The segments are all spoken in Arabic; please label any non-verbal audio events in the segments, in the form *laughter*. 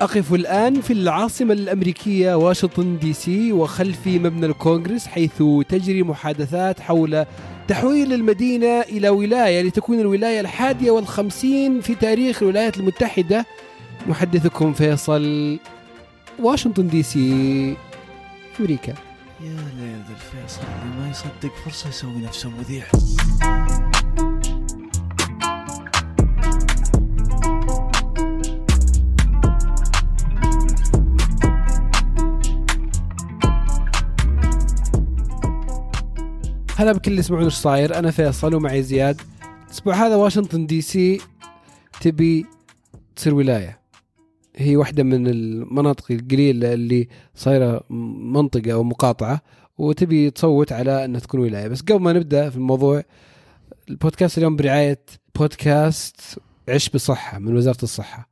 أقف الآن في العاصمة الأمريكية واشنطن دي سي وخلفي مبنى الكونغرس حيث تجري محادثات حول تحويل المدينة إلى ولاية لتكون الولاية الحادية والخمسين في تاريخ الولايات المتحدة. محدثكم فيصل واشنطن دي سي أمريكا. يا ليل الفيصل اللي ما يصدق فرصة يسوي نفسه مذيع. هلا بكل اللي يسمعون إيش صاير؟ أنا فيصل ومعي زياد. الأسبوع هذا واشنطن دي سي تبي تصير ولاية. هي واحدة من المناطق القليلة اللي صايرة منطقة أو مقاطعة وتبي تصوت على إنها تكون ولاية. بس قبل ما نبدأ في الموضوع البودكاست اليوم برعاية بودكاست عش بصحة من وزارة الصحة.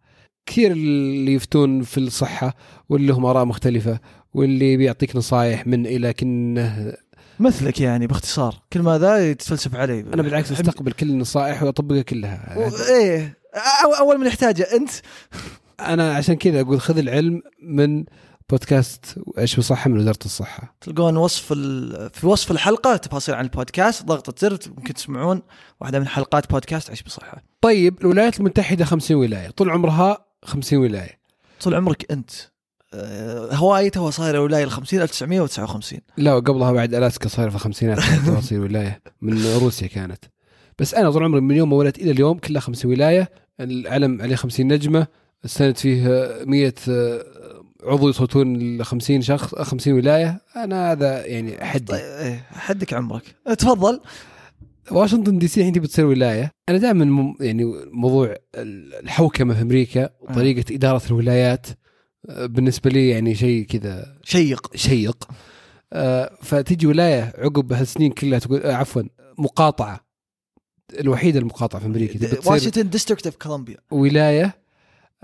كثير اللي يفتون في الصحة واللي لهم آراء مختلفة واللي بيعطيك نصائح من إلى كنه مثلك يعني باختصار. كل ما ذا يتفلسف علي أنا بالعكس أستقبل كل النصائح وأطبقها كلها. و- إيه. أول من يحتاجه. أنت؟ أنا عشان كذا أقول خذ العلم من بودكاست عيش بصحة من وزارة الصحة. تلقون وصف ال... في وصف الحلقة تفاصيل عن البودكاست ضغطة زر ممكن تسمعون واحدة من حلقات بودكاست عيش بصحة. طيب الولايات المتحدة 50 ولاية طول عمرها 50 ولاية. طول عمرك أنت. آه، هواي تو صايره ولايه ال 50 1959 لا وقبلها بعد ألاسكا صايرة في الخمسينات تصير *laughs* ولاية من روسيا كانت. بس أنا طول عمري من يوم ما ولدت إلى اليوم كلها 50 ولاية. العلم عليه 50 نجمة. السند فيه 100 عضو يصوتون ل 50 شخص 50 ولاية. أنا هذا يعني حدي طيب إيه حدك عمرك. آه، تفضل. واشنطن دي سي الحين تبي تصير ولاية. أنا دائما يعني موضوع الحوكمة في أمريكا وطريقة إدارة الولايات. آه، بالنسبة لي يعني شيء كذا شيق. شيق. آه، فتجي ولاية عقب هالسنين كلها تقول آه، عفوا مقاطعة. الوحيده المقاطعة في أمريكا. واشنطن District of Columbia ولاية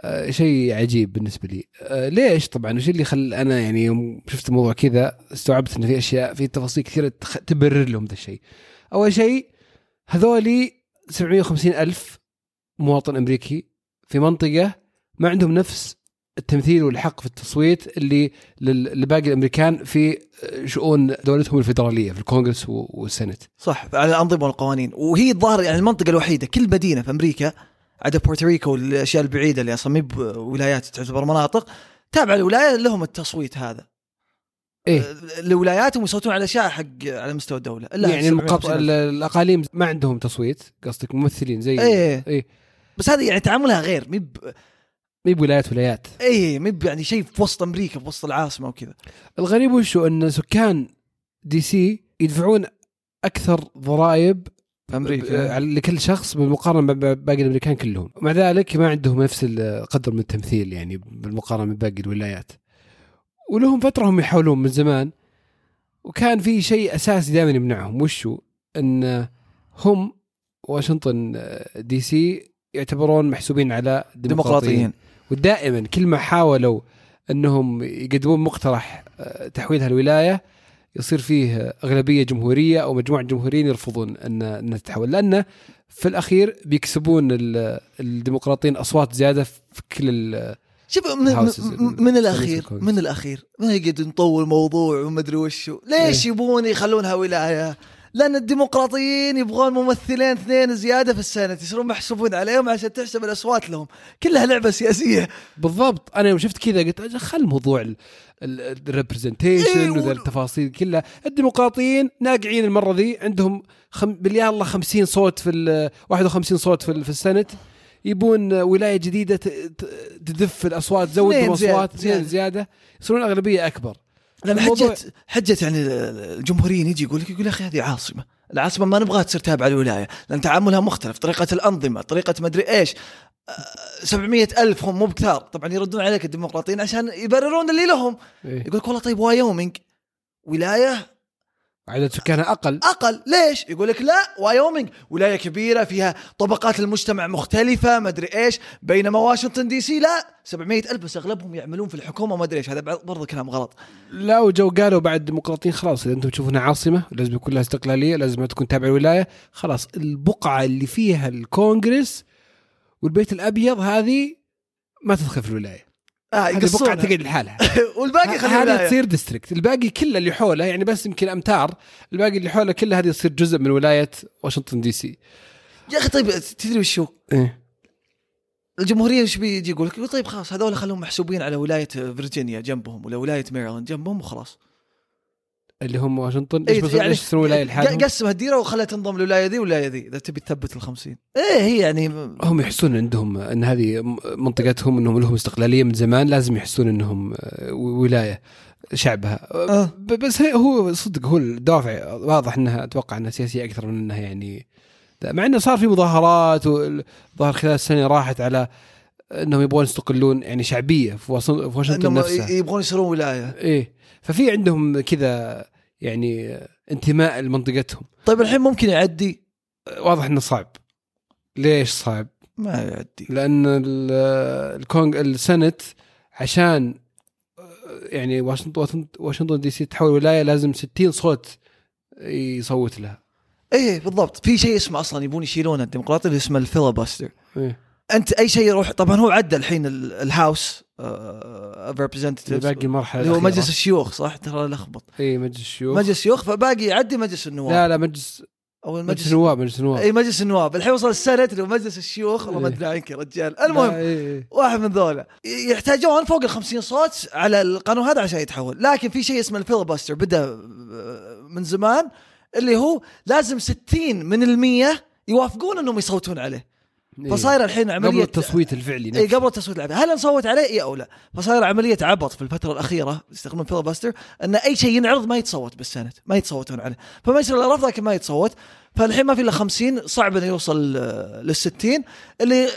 آه، شيء عجيب بالنسبة لي. ليش طبعا؟ وش اللي خل أنا يعني يوم شفت الموضوع كذا استوعبت إن في أشياء في تفاصيل كثيرة تبرر لهم ذا الشيء. أول شيء هذولي 750 ألف مواطن أمريكي في منطقة ما عندهم نفس التمثيل والحق في التصويت اللي لل- لباقي الأمريكان في آه، شؤون دولتهم الفيدرالية في الكونغرس والسنت. صح على الانظمه والقوانين وهي الظاهر يعني المنطقة الوحيدة كل مدينة في أمريكا عدا بورتوريكو والأشياء البعيدة اللي أصلا مي بولايات تعتبر مناطق تابعة الولايه لهم التصويت هذا. إيه. الولايات يصوتون على أشياء حق على مستوى الدولة. الا يعني المقاطع 750 ألف. الأقاليم ما عندهم تصويت قصدك ممثلين زي إيه. إيه. بس هذه يعني تعاملها غير مي ب... مي بولايات ولايات. إيه مي ب- يعني شيء في وسط أمريكا في وسط العاصمة وكذا. الغريب وشو إن سكان دي سي يدفعون أكثر ضرائب على- لكل شخص بالمقارنة بباقي الأمريكان كلهم. مع ذلك ما عندهم نفس القدر من التمثيل يعني بالمقارنة بباقي الولايات. ولهم فترة هم يحاولون من زمان وكان في شيء أساسي دائما يمنعهم. وشو إن هم واشنطن آه، دي سي يعتبرون محسوبين على ديمقراطيين. ديمقراطيين. ودائما كل ما حاولوا أنهم يقدمون مقترح آه، تحويل هالولاية يصير فيه أغلبية جمهورية أو مجموعة جمهوريين يرفضون ان انها تتحول لأنه في الأخير بيكسبون ال- الديمقراطيين أصوات زيادة في كل ال- شوف من, من, الأخير. من الأخير ما يقعد نطول موضوع وما أدري وشو ليش إيه. يبون يخلونها ولايه لأن الديمقراطيين يبغون ممثلين اثنين زيادة في السنة يصيرون محسوبون عليهم عشان تحسب الأصوات لهم. كلها لعبة سياسية. بالضبط. أنا يوم شفت كذا قلت خل موضوع ال representation إيه، وذا التفاصيل كلها. الديمقراطيين ناقعين المرة ذي عندهم خم... بالله الله 50 صوت في ال 51 صوت في, في ال Senate يبون ولاية جديدة تدف الأصوات تزود اثنين زيادة- يصيرون أغلبية أكبر. الموضوع- حجه حجة يعني الجمهوريين يجي يقول لك يقول يا أخي هذه عاصمة. العاصمة ما نبغاها تصير تابعة للولاية لأن تعاملها مختلف. طريقة الأنظمة طريقة ما أدري إيش. آه، 700 ألف هم مو بكثار. طبعا يردون عليك الديمقراطيين عشان يبررون اللي لهم. إيه. يقول لك والله طيب وايومنج ولاية عدد سكانها أقل. أقل. ليش؟ يقول لك لا وايومنج ولاية كبيرة فيها طبقات المجتمع مختلفة ما أدري إيش. بينما واشنطن دي سي لا. 700 ألف بس أغلبهم يعملون في الحكومة ما أدري إيش. هذا برضه كلام غلط. لا وجو قالوا بعد الديمقراطيين خلاص. إذا أنتم تشوفونها عاصمة لازم يكون لها استقلالية لازم تكون تابعه للولاية. خلاص البقعة اللي فيها الكونغرس والبيت الأبيض هذه ما تدخل في الولاية. آه هذه بقعة تقعد لحالها *laughs* والباقي خلي هذه تصير district الباقي كله اللي حوله يعني بس يمكن أمتار الباقي اللي حوله كله هذه تصير جزء من ولاية واشنطن دي سي يا أخي طيب تدري وشو؟ إيه. الجمهوريين إيش بيجي يقول لك؟ طيب خلاص هذول خلهم محسوبين على ولاية فيرجينيا جنبهم ولا ولاية ميرلاند جنبهم وخلاص اللي هم واشنطن إيه، إيش بس إيش يصيرون ولايه لحالهم قسم الديرة وخلها تنضم للولايه ذي والولايه ذي إذا تبي تثبت ال 50 إيه هي يعني هم يحسون عندهم إن هذه منطقتهم إنهم لهم استقلالية من زمان لازم يحسون إنهم آه، ولاية شعبها. ب- بس هي- هو صدق هو الدافع واضح إنها أتوقع إنها سياسية أكثر من إنها يعني مع إنه صار في مظاهرات وظهر خلال السنة راحت على إنهم يبغون يستقلون يعني شعبية في واشنطن نفسها. يبغون يصيرون ولاية. إيه. ففي عندهم كذا يعني انتماء لمنطقتهم. طيب الحين ممكن يعدي؟ واضح إنه صعب. ليش صعب؟ ما يعدي. لأن ال- الكونغ ال Senate عشان يعني واشنطن واشنطن دي سي تحول ولاية لازم 60 صوت يصوت لها. إيه بالضبط. في شيء اسمه أصلا يبون يشيلونه الديمقراطي اللي اسمه ال filibuster إيه. أنت أي شيء يروح طبعا هو عدى الحين ال- ال House of اللي Representatives باقي المرحله اللي هو. مجلس الشيوخ صح؟ ترى لخبط. إي مجلس الشيوخ. مجلس الشيوخ فباقي يعدي مجلس النواب. لا لا مجلس أو مجلس المجلس النواب مجلس النواب. إي مجلس النواب. الحين وصل ال Senate اللي هو مجلس الشيوخ. والله ما. أدري عنك يا رجال. المهم إيه،. واحد من ذولا. يحتاجون فوق ال 50 صوت على القانون هذا عشان يتحول. لكن في شيء اسمه ال filibuster بدأ من زمان اللي هو لازم 60 من المية يوافقون إنهم يصوتون عليه. فصاير الحين عمليه قبل التصويت الفعلي نفسه. قبل التصويت العادي هل نصوت عليه؟ اي أو لا؟ فصاير عملية عبط في الفترة الأخيرة يستخدمون filibuster إن أي شيء ينعرض ما يتصوت بال Senate ما يتصوتون عليه. فما يصير إلا رفض لكن ما يتصوت. فالحين ما في إلا 50 صعب إنه يوصل لل 60 اللي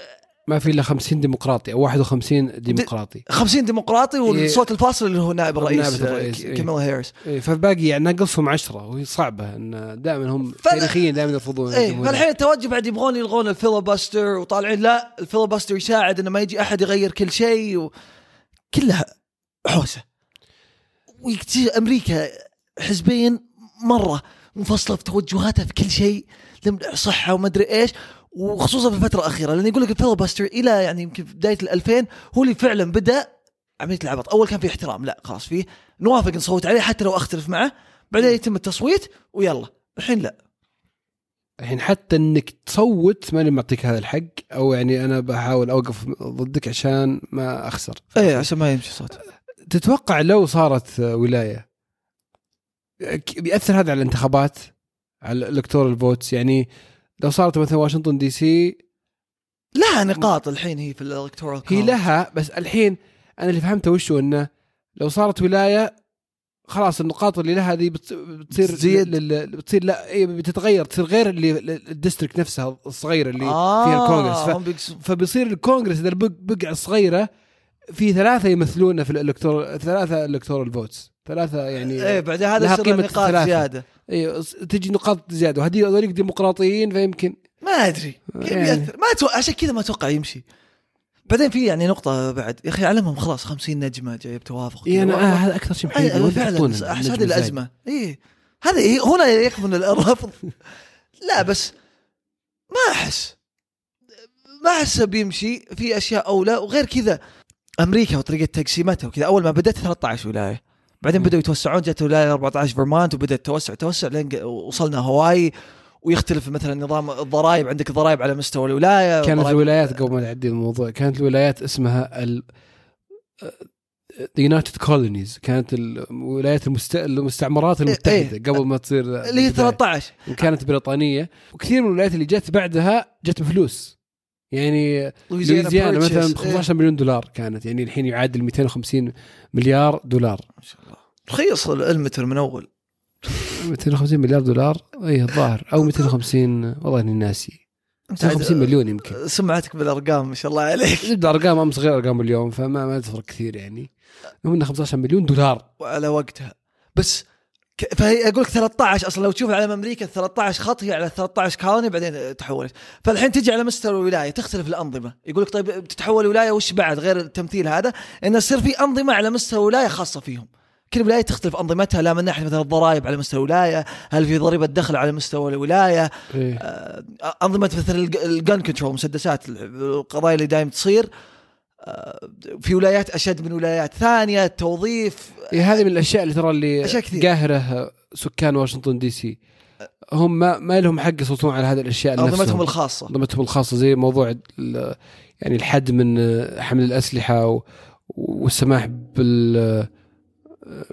ما في إلا 50 ديمقراطي أو 51 ديمقراطي. 50 ديمقراطي والصوت الفاصل اللي هو نائب الرئيس نائب الرئيس، آه، إيه. كامالا هاريس. إيه فباقي يعني ناقصهم عشرة وهي صعبة إن دائما هم تاريخيا دائما يرفضون الجمهوريين. فالحين التوجه بعد يبغون يلغون ال filibuster وطالعين لا ال filibuster يساعد إنه ما يجي أحد يغير كل شيء و... كلها حوسة. ويكتي أمريكا حزبين مرة منفصلة في توجهاتها في كل شيء صحة وما أدري إيش. وخصوصا في الفترة الأخيرة لأن يقول لك الفيلباستر إلى يعني يمكن بداية ال 2000 هو اللي فعلا بدأ عملية العبط. أول كان في احترام لا خلاص فيه نوافق نصوت عليه حتى لو أختلف معه بعدين يتم التصويت ويلا. الحين لا. الحين حتى إنك تصوت ماني معطيك هذا الحق أو يعني أنا بحاول أوقف ضدك عشان ما أخسر. إيه عشان ما يمشي صوت تتوقع لو صارت ولاية بيأثر هذا على الانتخابات؟ على ال electoral votes؟ يعني لو صارت مثلا واشنطن دي سي لها نقاط الحين هي في ال electoral هي لها بس الحين أنا اللي فهمته وشو إنه لو صارت ولاية خلاص النقاط اللي لها هذه بت- بتصير تزيد. لل- لل- بتصير لا إيه بتتغير تصير غير اللي ال district نفسها الصغيرة اللي آه فيها الكونغرس. ف- فبيصير الكونغرس إذا البق- بقعة صغيرة في ثلاثة يمثلونه في ال elector ثلاثة electoral votes ثلاثة يعني إيه بعد هذا يصير نقاط. زيادة. أيوه تجي نقاط زيادة. وهذه هذوليك ديمقراطيين فيمكن. ما أدري. يعني. ما أتوقع عشان كذا ما أتوقع يمشي. بعدين في يعني نقطة بعد. يا أخي علمهم خلاص 50 نجمة جايب توافق اي أنا كذا. آه هذا أكثر شيء وين فعلا النجم هذه؟ الأزمة. اي هذا إيه هنا يكمن الرفض *laughs* لا بس ما أحس. ما أحس بيمشي. في أشياء أولى. وغير كذا أمريكا وطريقة تقسيمتها وكذا. أول ما بدأت 13 ولاية. بعدين مم. بدأوا يتوسعون جت ولاية 14 Vermont وبدأت توسع توسع لين وصلنا هواي ويختلف مثلا نظام الضرائب عندك ضرائب على مستوى الولاية كانت الولايات قبل ما تعدي الموضوع كانت الولايات اسمها ال United Colonies كانت الولايات المست... المستعمرات المتحدة إيه. قبل ما تصير اللي هي البداية. 13 وكانت بريطانية وكثير من الولايات اللي جت بعدها جت بفلوس يعني لويزيانا مثلا ب إيه. 15 مليون دولار كانت. يعني الحين يعادل 250 مليار دولار. ما شاء الله. رخيص المتر من أول. 250 مليار دولار. اي الظاهر. أو 250 والله إني ناسي. 250 مليون يمكن. سمعتك بالأرقام ما شاء الله عليك. *laughs* نبدا أرقام أمس غير أرقام اليوم فما ما تفرق كثير يعني. المهم إنه 15 مليون دولار. وعلى وقتها. بس. فهي أقول لك 13 أصلا لو تشوف على أمريكا 13 خط هي على 13 كولوني بعدين تحولت فالحين تجي على مستوى الولاية تختلف الأنظمة. يقول لك طيب بتتحول ولايه وش بعد؟ غير التمثيل هذا انه يصير في أنظمة على مستوى ولايه خاصة فيهم. كل ولاية تختلف أنظمتها لا من ناحية مثلا الضرائب على مستوى الولاية هل في ضريبة دخل على مستوى الولاية؟ إيه. آه، أنظمة مثل ال gun control مسدسات القضايا اللي دايم تصير. في ولايات أشد من ولايات ثانية توظيف إيه هذه من الأشياء اللي ترى اللي أشياء كثير. قاهره سكان واشنطن دي سي. هم ما, ما لهم حق يصوتون على هذه الأشياء انظمتهم. الخاصة. انظمتهم الخاصة زي موضوع يعني الحد من حمل الأسلحة والسماح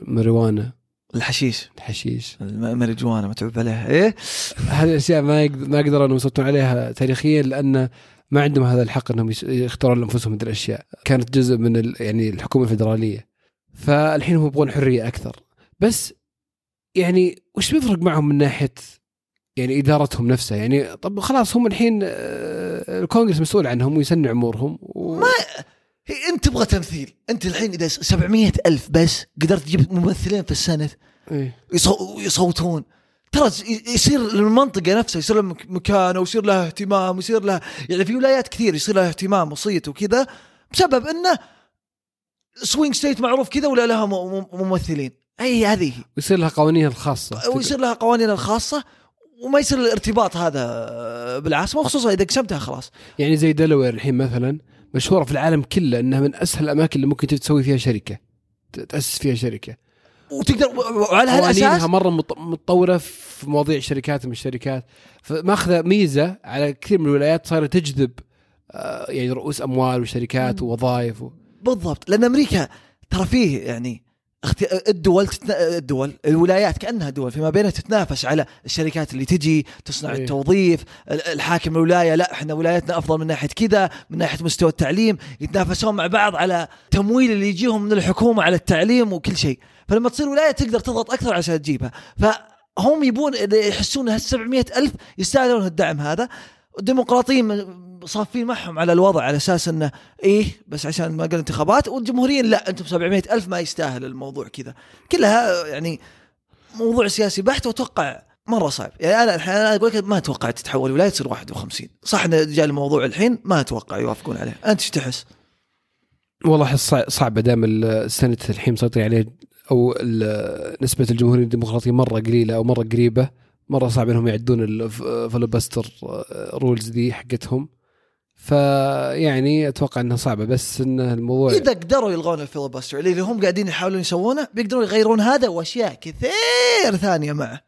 بالماريوانا الحشيش. الحشيش. الماريجوانا متعوب عليها. إيه؟ هذه الأشياء ما يقدر ما يقدروا انهم يسيطرون عليها تاريخيا لأن ما عندهم هذا الحق إنهم يختارون لأنفسهم هذه الأشياء. كانت جزء من ال- يعني الحكومة الفدراليه فالحين هم يبغون حرية أكثر. بس يعني وش بيفرق معهم من ناحية يعني إدارتهم نفسها؟ يعني طب خلاص هم الحين آه، الكونغرس مسؤول عنهم ويسنع أمورهم و... ما هي أنت تبغى تمثيل. أنت الحين إذا 700 ألف بس قدرت تجيب ممثلين في السنة إيه. يصو- يصوتون. ترى يصير المنطقة نفسها يصير لها مك- مكانة ويصير لها اهتمام ويصير لها يعني في ولايات كثير يصير لها اهتمام وصيت وكذا بسبب إنه swing state معروف كذا ولا لها ممثلين. أي هذه. ويصير لها قوانينها الخاصة. ويصير لها قوانينها الخاصة وما يصير الارتباط هذا بالعاصمة وخصوصا إذا قسمتها خلاص. يعني زي ديلاوير الحين مثلا مشهورة في العالم كله إنها من أسهل الأماكن اللي ممكن تسوي فيها شركة تأسس فيها شركة. وتقدر وعلى هالاساس مرة متطورة في مواضيع شركات من الشركات فماخذة ميزة على كثير من الولايات صارت تجذب آه، يعني رؤوس أموال وشركات ووظائف و... بالضبط لأن أمريكا ترى فيه يعني. الدول تتنا... الدول الولايات كأنها دول فيما بينها تتنافس على الشركات اللي تجي تصنع إيه. التوظيف ال- الحاكم الولاية لا إحنا ولايتنا أفضل من ناحية كذا من ناحية مستوى التعليم يتنافسون مع بعض على تمويل اللي يجيهم من الحكومة على التعليم وكل شيء فلما تصير ولاية تقدر تضغط أكثر عشان تجيبها. فهم يبون يحسون هال 700 ألف يستاهلون الدعم هذا. الديمقراطيين صافين معهم على الوضع على أساس إنه إيه بس عشان ما قال انتخابات. والجمهوريين لا أنتم 700 ألف ما يستاهل الموضوع كذا. كلها يعني موضوع سياسي بحت وأتوقع مرة صعب. يعني أنا الحين أنا أقول لك ما أتوقع تتحول ولاية تصير 51 صح انه جاء الموضوع الحين ما أتوقع يوافقون عليه. أنت إيش تحس؟ والله أحس صع- صعبه دام السنة الحين مسيطر عليه أو نسبة الجمهوريين الديمقراطيين مرة قليلة أو مرة قريبة مرة صعب إنهم يعدون ال filibuster rules دي حقتهم. فيعني أتوقع إنها صعبة بس إن الموضوع إذا قدروا يلغون ال filibuster اللي هم قاعدين يحاولون يسوونه بيقدرون يغيرون هذا وأشياء كثير ثانية معه.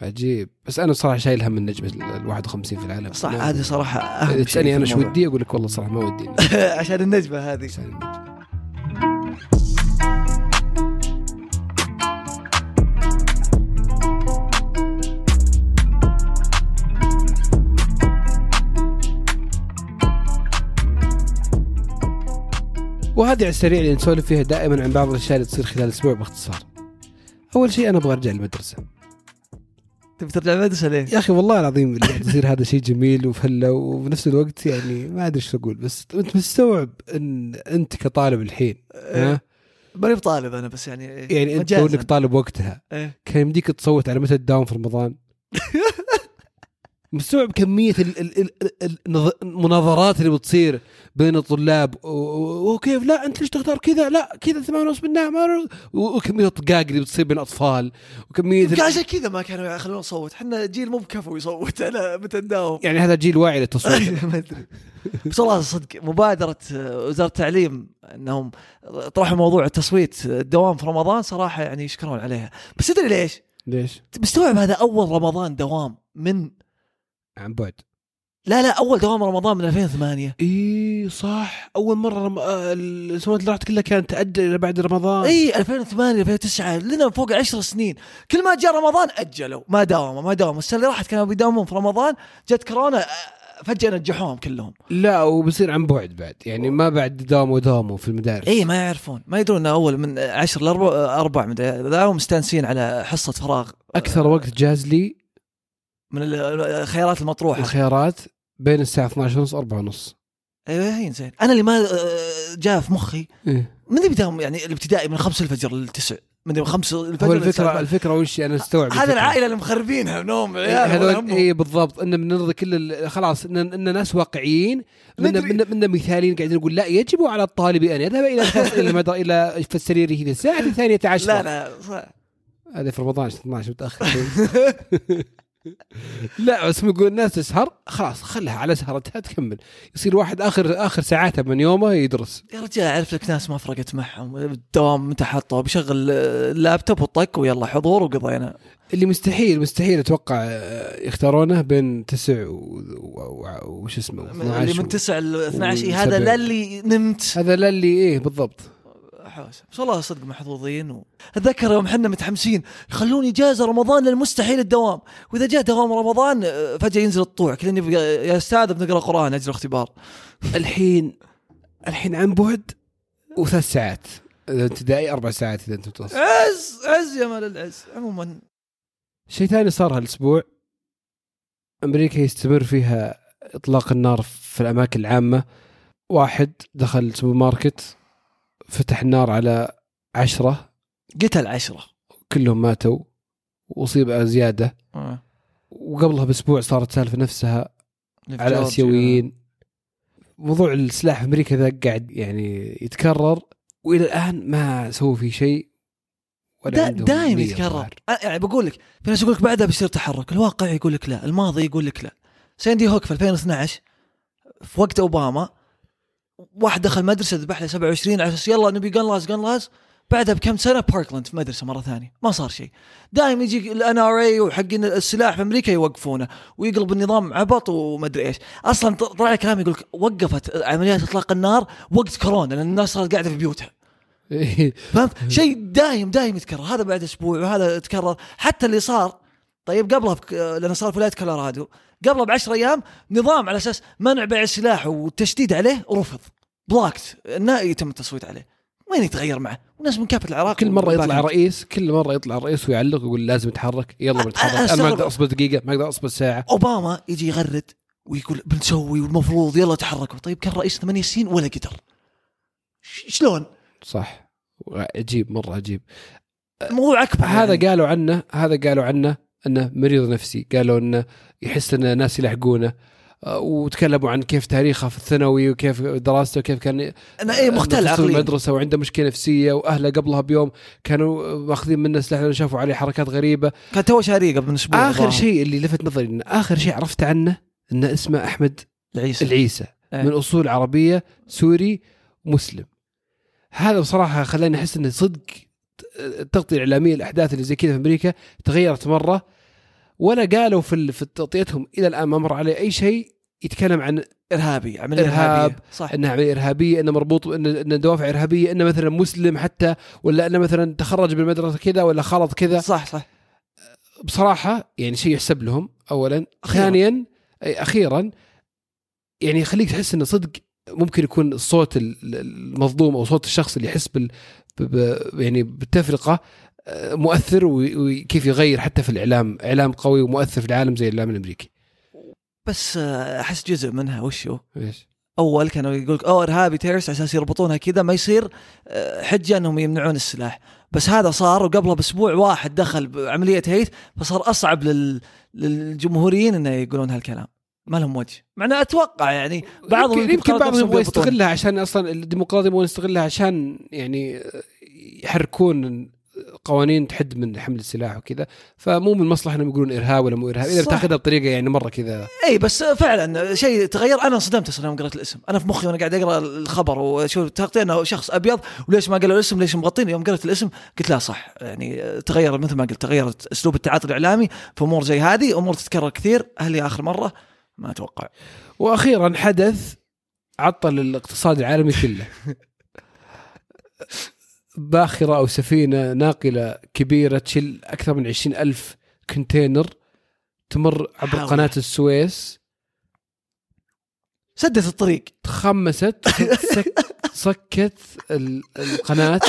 عجيب. بس أنا صراحة شايل هم النجمه ال 51 في العالم. صح هذه صراحة أهم شيء تسألني أنا شو. ودي أقول لك والله صراحة ما ودي. *laughs* عشان النجمة هذه. عشان النجمة. وهذه على السريع اللي نسولف فيها دائما عن بعض الأشياء اللي تصير خلال الأسبوع باختصار. أول شيء أنا أبغى أرجع المدرسة. تبي ترجع المدرسة ليه؟ يا أخي والله العظيم اللي قاعد يصير هذا شيء جميل وفله وبنفس الوقت يعني ما أدري إيش أقول بس أنت مستوعب إن أنت كطالب الحين ها ماني بطالب أنا بس يعني يعني مجازاً. كونك طالب وقتها إيه. كان يمديك تصوت على متى تداوم في رمضان *laughs* مستوعب كمية ال- ال- ال- ال- النظ- المناظرات اللي بتصير بين الطلاب وكيف لا أنت ليش تختار كذا؟ لا كذا ثمان ونص بالنهار ما ر- و- وكمية الطقاق اللي بتصير بين الأطفال ال- عشان كذا ما كانوا يخلونا نصوت. إحنا جيل مو بكفو يصوت أنا متى نداوم يعني هذا جيل واعي للتصويت. *laughs* ما أدري. بس والله صدق مبادرة وزارة التعليم إنهم طرحوا موضوع التصويت الدوام في رمضان صراحة يعني يشكرون عليها. بس تدري ليش؟ ليش؟ مستوعب هذا أول رمضان دوام من عن بعد. لا لا أول دوام رمضان من 2008 اي صح. أول مرة رم... آه، السنوات اللي راحت كلها كانت تأجل إلى بعد رمضان. اي 2008 2009 لنا فوق 10 سنين. كل ما جاء رمضان أجلوا ما داوموا ما داوموا السنة اللي راحت كانوا بيداومون في رمضان جت كورونا آه، فجأة نجحوهم كلهم. لا وبصير عن بعد بعد. يعني ما بعد داوموا داوموا في المدارس. اي ما يعرفون. ما يدرون أول من 10 لاربع أربع مدري ذا مستانسين على حصة فراغ. أكثر وقت جاز لي من ال- الخيارات المطروحة الخيارات بين الساعة 12 ونص 4 ونص أيوه هين زين أنا اللي ما آه، جاء في مخي إيه. من بداهم يعني الابتدائي من 5 الفجر للتسع من من 5 الفجر هو الفكرة. الفكرة وش أنا استوعب هذا. العائلة اللي مخربينها نوم إيه، هذول. اي بالضبط إن بنرضي كل خلاص إن إن ناس واقعيين من. من, من مثاليين قاعدين نقول لا يجب على الطالب أن يذهب إلى إلى إلى في سريره في الساعة الثانية عشر لا لا. هذا في رمضان 12 متأخر *laughs* *laughs* لا بس يقول الناس تسهر خلاص خلها على سهرتها تكمل. يصير واحد آخر آخر ساعاته من يومه يدرس. يا رجال أعرف لك ناس ما فرقت معهم. الدوام متى حطوه؟ بيشغل اللابتوب وطق ويلا حضور وقضينا. اللي مستحيل مستحيل أتوقع آه، يختارونه بين تسع وش اسمه اللي 12 من 9 ل 12 إيه، هذا. لا اللي نمت. هذا للي إيه بالضبط. حوسه بس والله صدق محظوظين و... أتذكر يوم إحنا متحمسين. يخلون اجازه رمضان للمستحيل الدوام. وإذا جاء دوام رمضان آه، فجأة ينزل الطوع. كلنا نبقى يا أستاذ بنقرأ قران أجل اختبار. الحين الحين عن بعد وثلاث ساعات. إذا ابتدائي أربع ساعات إذا أنت متوسط. عز عز يا مال العز. عموما. شيء ثاني صار هالأسبوع. أمريكا يستمر فيها إطلاق النار في الأماكن العامة. واحد دخل سوبر ماركت. فتح النار على عشرة. قتل عشرة. كلهم ماتوا وأصيب زيادة. آه. وقبلها بأسبوع صارت سالفة نفسها على جورجيا. اسيويين موضوع السلاح في أمريكا ذا قاعد يعني يتكرر وإلى الآن ما سووا فيه شيء ولا دا نية يتكرر. يعني بقول لك في ناس يقول لك بعدها بيصير تحرك الواقع يقول لك لا الماضي يقول لك لا. ساندي هوك في 2012 في وقت أوباما واحد دخل مدرسة ذبح له 27 على أساس يلا نبي gun laws gun laws بعدها بكم سنة باركلاند في مدرسة مرة ثانية. ما صار شيء. دائما يجي ال NRA وحقين السلاح في أمريكا يوقفونه ويقلب النظام عبط ومدري إيش. أصلا طلع كلام يقول وقفت عمليات إطلاق النار وقت كورونا لأن الناس صارت قاعدة في بيوتها. إيه. فهمت؟ *laughs* شيء دايم دايم يتكرر. هذا بعد أسبوع وهذا يتكرر حتى اللي صار طيب قبله بك... لأنه صار في ولاية كولورادو. قبله ب 10 أيام نظام على أساس منع بيع السلاح والتشديد عليه رفض. blocked انه يتم التصويت عليه. وين يتغير معه؟ وناس من كافة الأعراق كل مرة يطلع رئيس كل مرة يطلع رئيس ويعلق ويقول لازم نتحرك يلا بنتحرك. أنا أنا ما. أقدر أصبر دقيقة ما أقدر أصبر ساعة. أوباما يجي يغرد ويقول بنسوي والمفروض يلا تحركوا. طيب كان رئيس ثمانية سنين ولا قدر. شلون؟ صح. عجيب مرة عجيب الموضوع أكبر هذا يعني. قالوا عنه هذا قالوا عنه. أنه مريض نفسي. قالوا أنه يحس أن ناس يلحقونه. آه، وتكلموا عن كيف تاريخه في الثانوي وكيف دراسته وكيف كان أنا إيه مختل عقليا المدرسة وعنده مشكلة نفسية وأهله قبلها بيوم كانوا ماخذين منه سلاح لأنه شافوا عليه حركات غريبة. كان تو شاريه قبل أسبوع. آخر. شيء اللي لفت نظري انه آخر شيء عرفت عنه انه اسمه أحمد العيسى. العيسى. إيه. من أصول عربية سوري مسلم. هذا بصراحة خلاني أحس انه صدق التغطيه الاعلاميه الأحداث اللي زي كذا في أمريكا تغيرت مرة. ولا قالوا في في تغطيتهم إلى الآن ما مر عليه أي شيء يتكلم عن إرهابي عمليه إرهاب. ارهابيه صح انها عملية إرهابية إنه مربوط انه دوافع إرهابية إنه مثلا مسلم حتى ولا إنه مثلا تخرج من المدرسة كذا ولا خلط كذا صح صح بصراحة يعني شيء يحسب لهم اولا أخيراً. ثانيا أخيرا يعني يخليك تحس انه صدق ممكن يكون ال- المظلوم أو صوت الشخص اللي يحس بال يعني بالتفرقة مؤثر وكيف يغير حتى في الإعلام إعلام قوي ومؤثر في العالم زي الإعلام الأمريكي. بس آه، أحس جزء منها وش هو؟ إيش؟ أول كانوا يقول اوه ارهابي تيرست على أساس يربطونها كذا ما يصير آه، حجة إنهم يمنعون السلاح. بس هذا صار وقبله بأسبوع واحد دخل بعملية هيت فصار أصعب لل... للجمهوريين إنه يقولون هالكلام. ما لهم وجه. مع إنه أتوقع يعني بعضهم يمكن, يمكن بعضهم يبغى. يستغلها عشان أصلا الديمقراطية يبغون يستغلها عشان يعني يحركون قوانين تحد من حمل السلاح وكذا فمو من إنهم يقولون إرهاب ولا مو إرهاب. إذا. بتاخذها بطريقة يعني مرة كذا. اي بس فعلا شيء تغير. أنا انصدمت أصلا يوم قرأت الاسم. أنا في مخي وأنا قاعد أقرأ الخبر واشوف التغطيه انه شخص أبيض وليش ما قالوا الاسم؟ ليش مغطين؟ يوم قرأت الاسم قلت لا صح. يعني تغير مثل ما قلت تغير أسلوب التعاطي الإعلامي في أمور زي هذه. أمور تتكرر كثير. هل هي آخر مرة؟ ما أتوقع. وأخيرا حدث عطل الاقتصاد العالمي كله. *laughs* باخرة أو سفينة ناقلة كبيرة تشيل أكثر من عشرين ألف كونتينر تمر عبر حاول. قناة السويس. سدت الطريق. تخمست سك صكت ال- القناة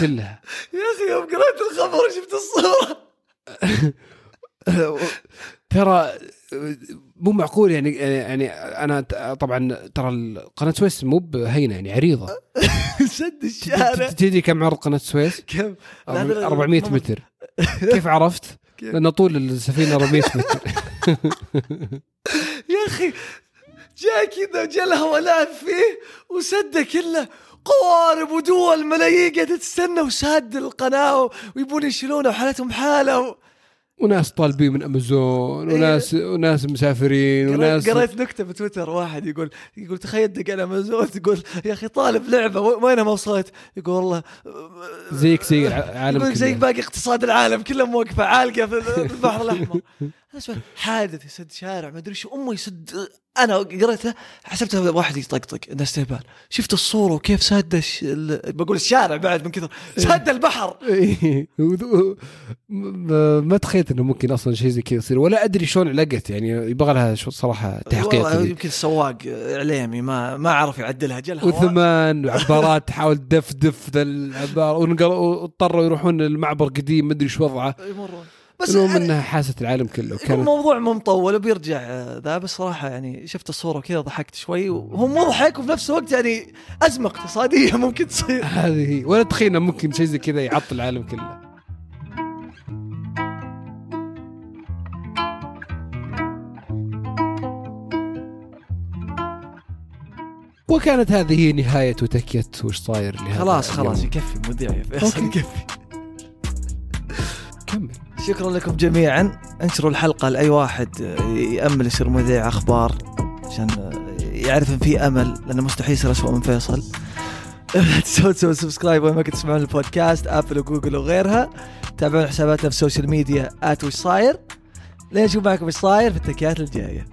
كلها. *laughs* يا أخي يوم قرأت الخبر شفت الصورة. *laughs* ترى مو معقول يعني يعني أنا طبعا ترى قناة السويس مو بهينة يعني عريضة *laughs* سد الشارع تدري كم عرض قناة السويس؟ كم لا، لا، لا، 400 مو- متر *laughs* كيف عرفت؟ لأن طول السفينة 400 متر *laughs* يا أخي جاء كذا جاء لها ولعب فيه وسده كله قوارب ودول ملايين قاعدة تستنى وساد القناة ويبون يشيلونه وحالتهم حالة. وناس طالبين من أمازون وناس وناس مسافرين وناس قريت نكتة بتويتر واحد يقول يقول تخيل دق على أمازون. تقول يا أخي طالب لعبة وين ما وصلت؟ يقول والله *laughs* زيك زي العالم *laughs* يقول زي كله. باقي اقتصاد العالم كله موقفة عالقة في البحر الأحمر. *laughs* حادث يسد شارع ما أدري شو. أمه يسد أنا قريته حسبتها واحد يطقطق إنه استهبال شفت الصورة وكيف ساد بقول الشارع بعد من كثر سد البحر إيه. ما- تخيلت إنه ممكن أصلا شيء زي كذا يصير ولا أدري شلون علقت يعني يبغى لها شو صراحة تحقيق والله. يمكن السواق إعلامي ما ما عرف يعدلها جل هواء. وثمان وعبارات تحاول تدفدف ذا العبارة واضطروا يروحون المعبر قديم ما أدري شو وضعه يمرون بس المهم يعني انها حاست العالم كله. كانت الموضوع مو مطول وبيرجع آه، ذا بس صراحة يعني شفت الصورة كذا ضحكت شوي وهو مضحك وفي نفس الوقت يعني ازمه اقتصاديه *laughs* ممكن تصير. *laughs* هذه هي. ولا تخيل إنه ممكن شيء زي كذا يعطل العالم كله. وكانت هذه هي نهاية وتكية وش صاير لهذا خلاص خلاص. يكفي مذيع يا فيصل. يكفي. كمل. شكرا لكم جميعا. انشروا الحلقة لأي واحد يأمل يصير مذيع أخبار عشان يعرف إن في أمل لأنه مستحيل يصير اسوء من فيصل. لا تنسون تسوون subscribe وين ما كنتوا تسمعون البودكاست ابل وجوجل وغيرها. تابعون حساباتنا في ال social media at وش صاير. لين معكم إيش صاير في التكيات الجاية.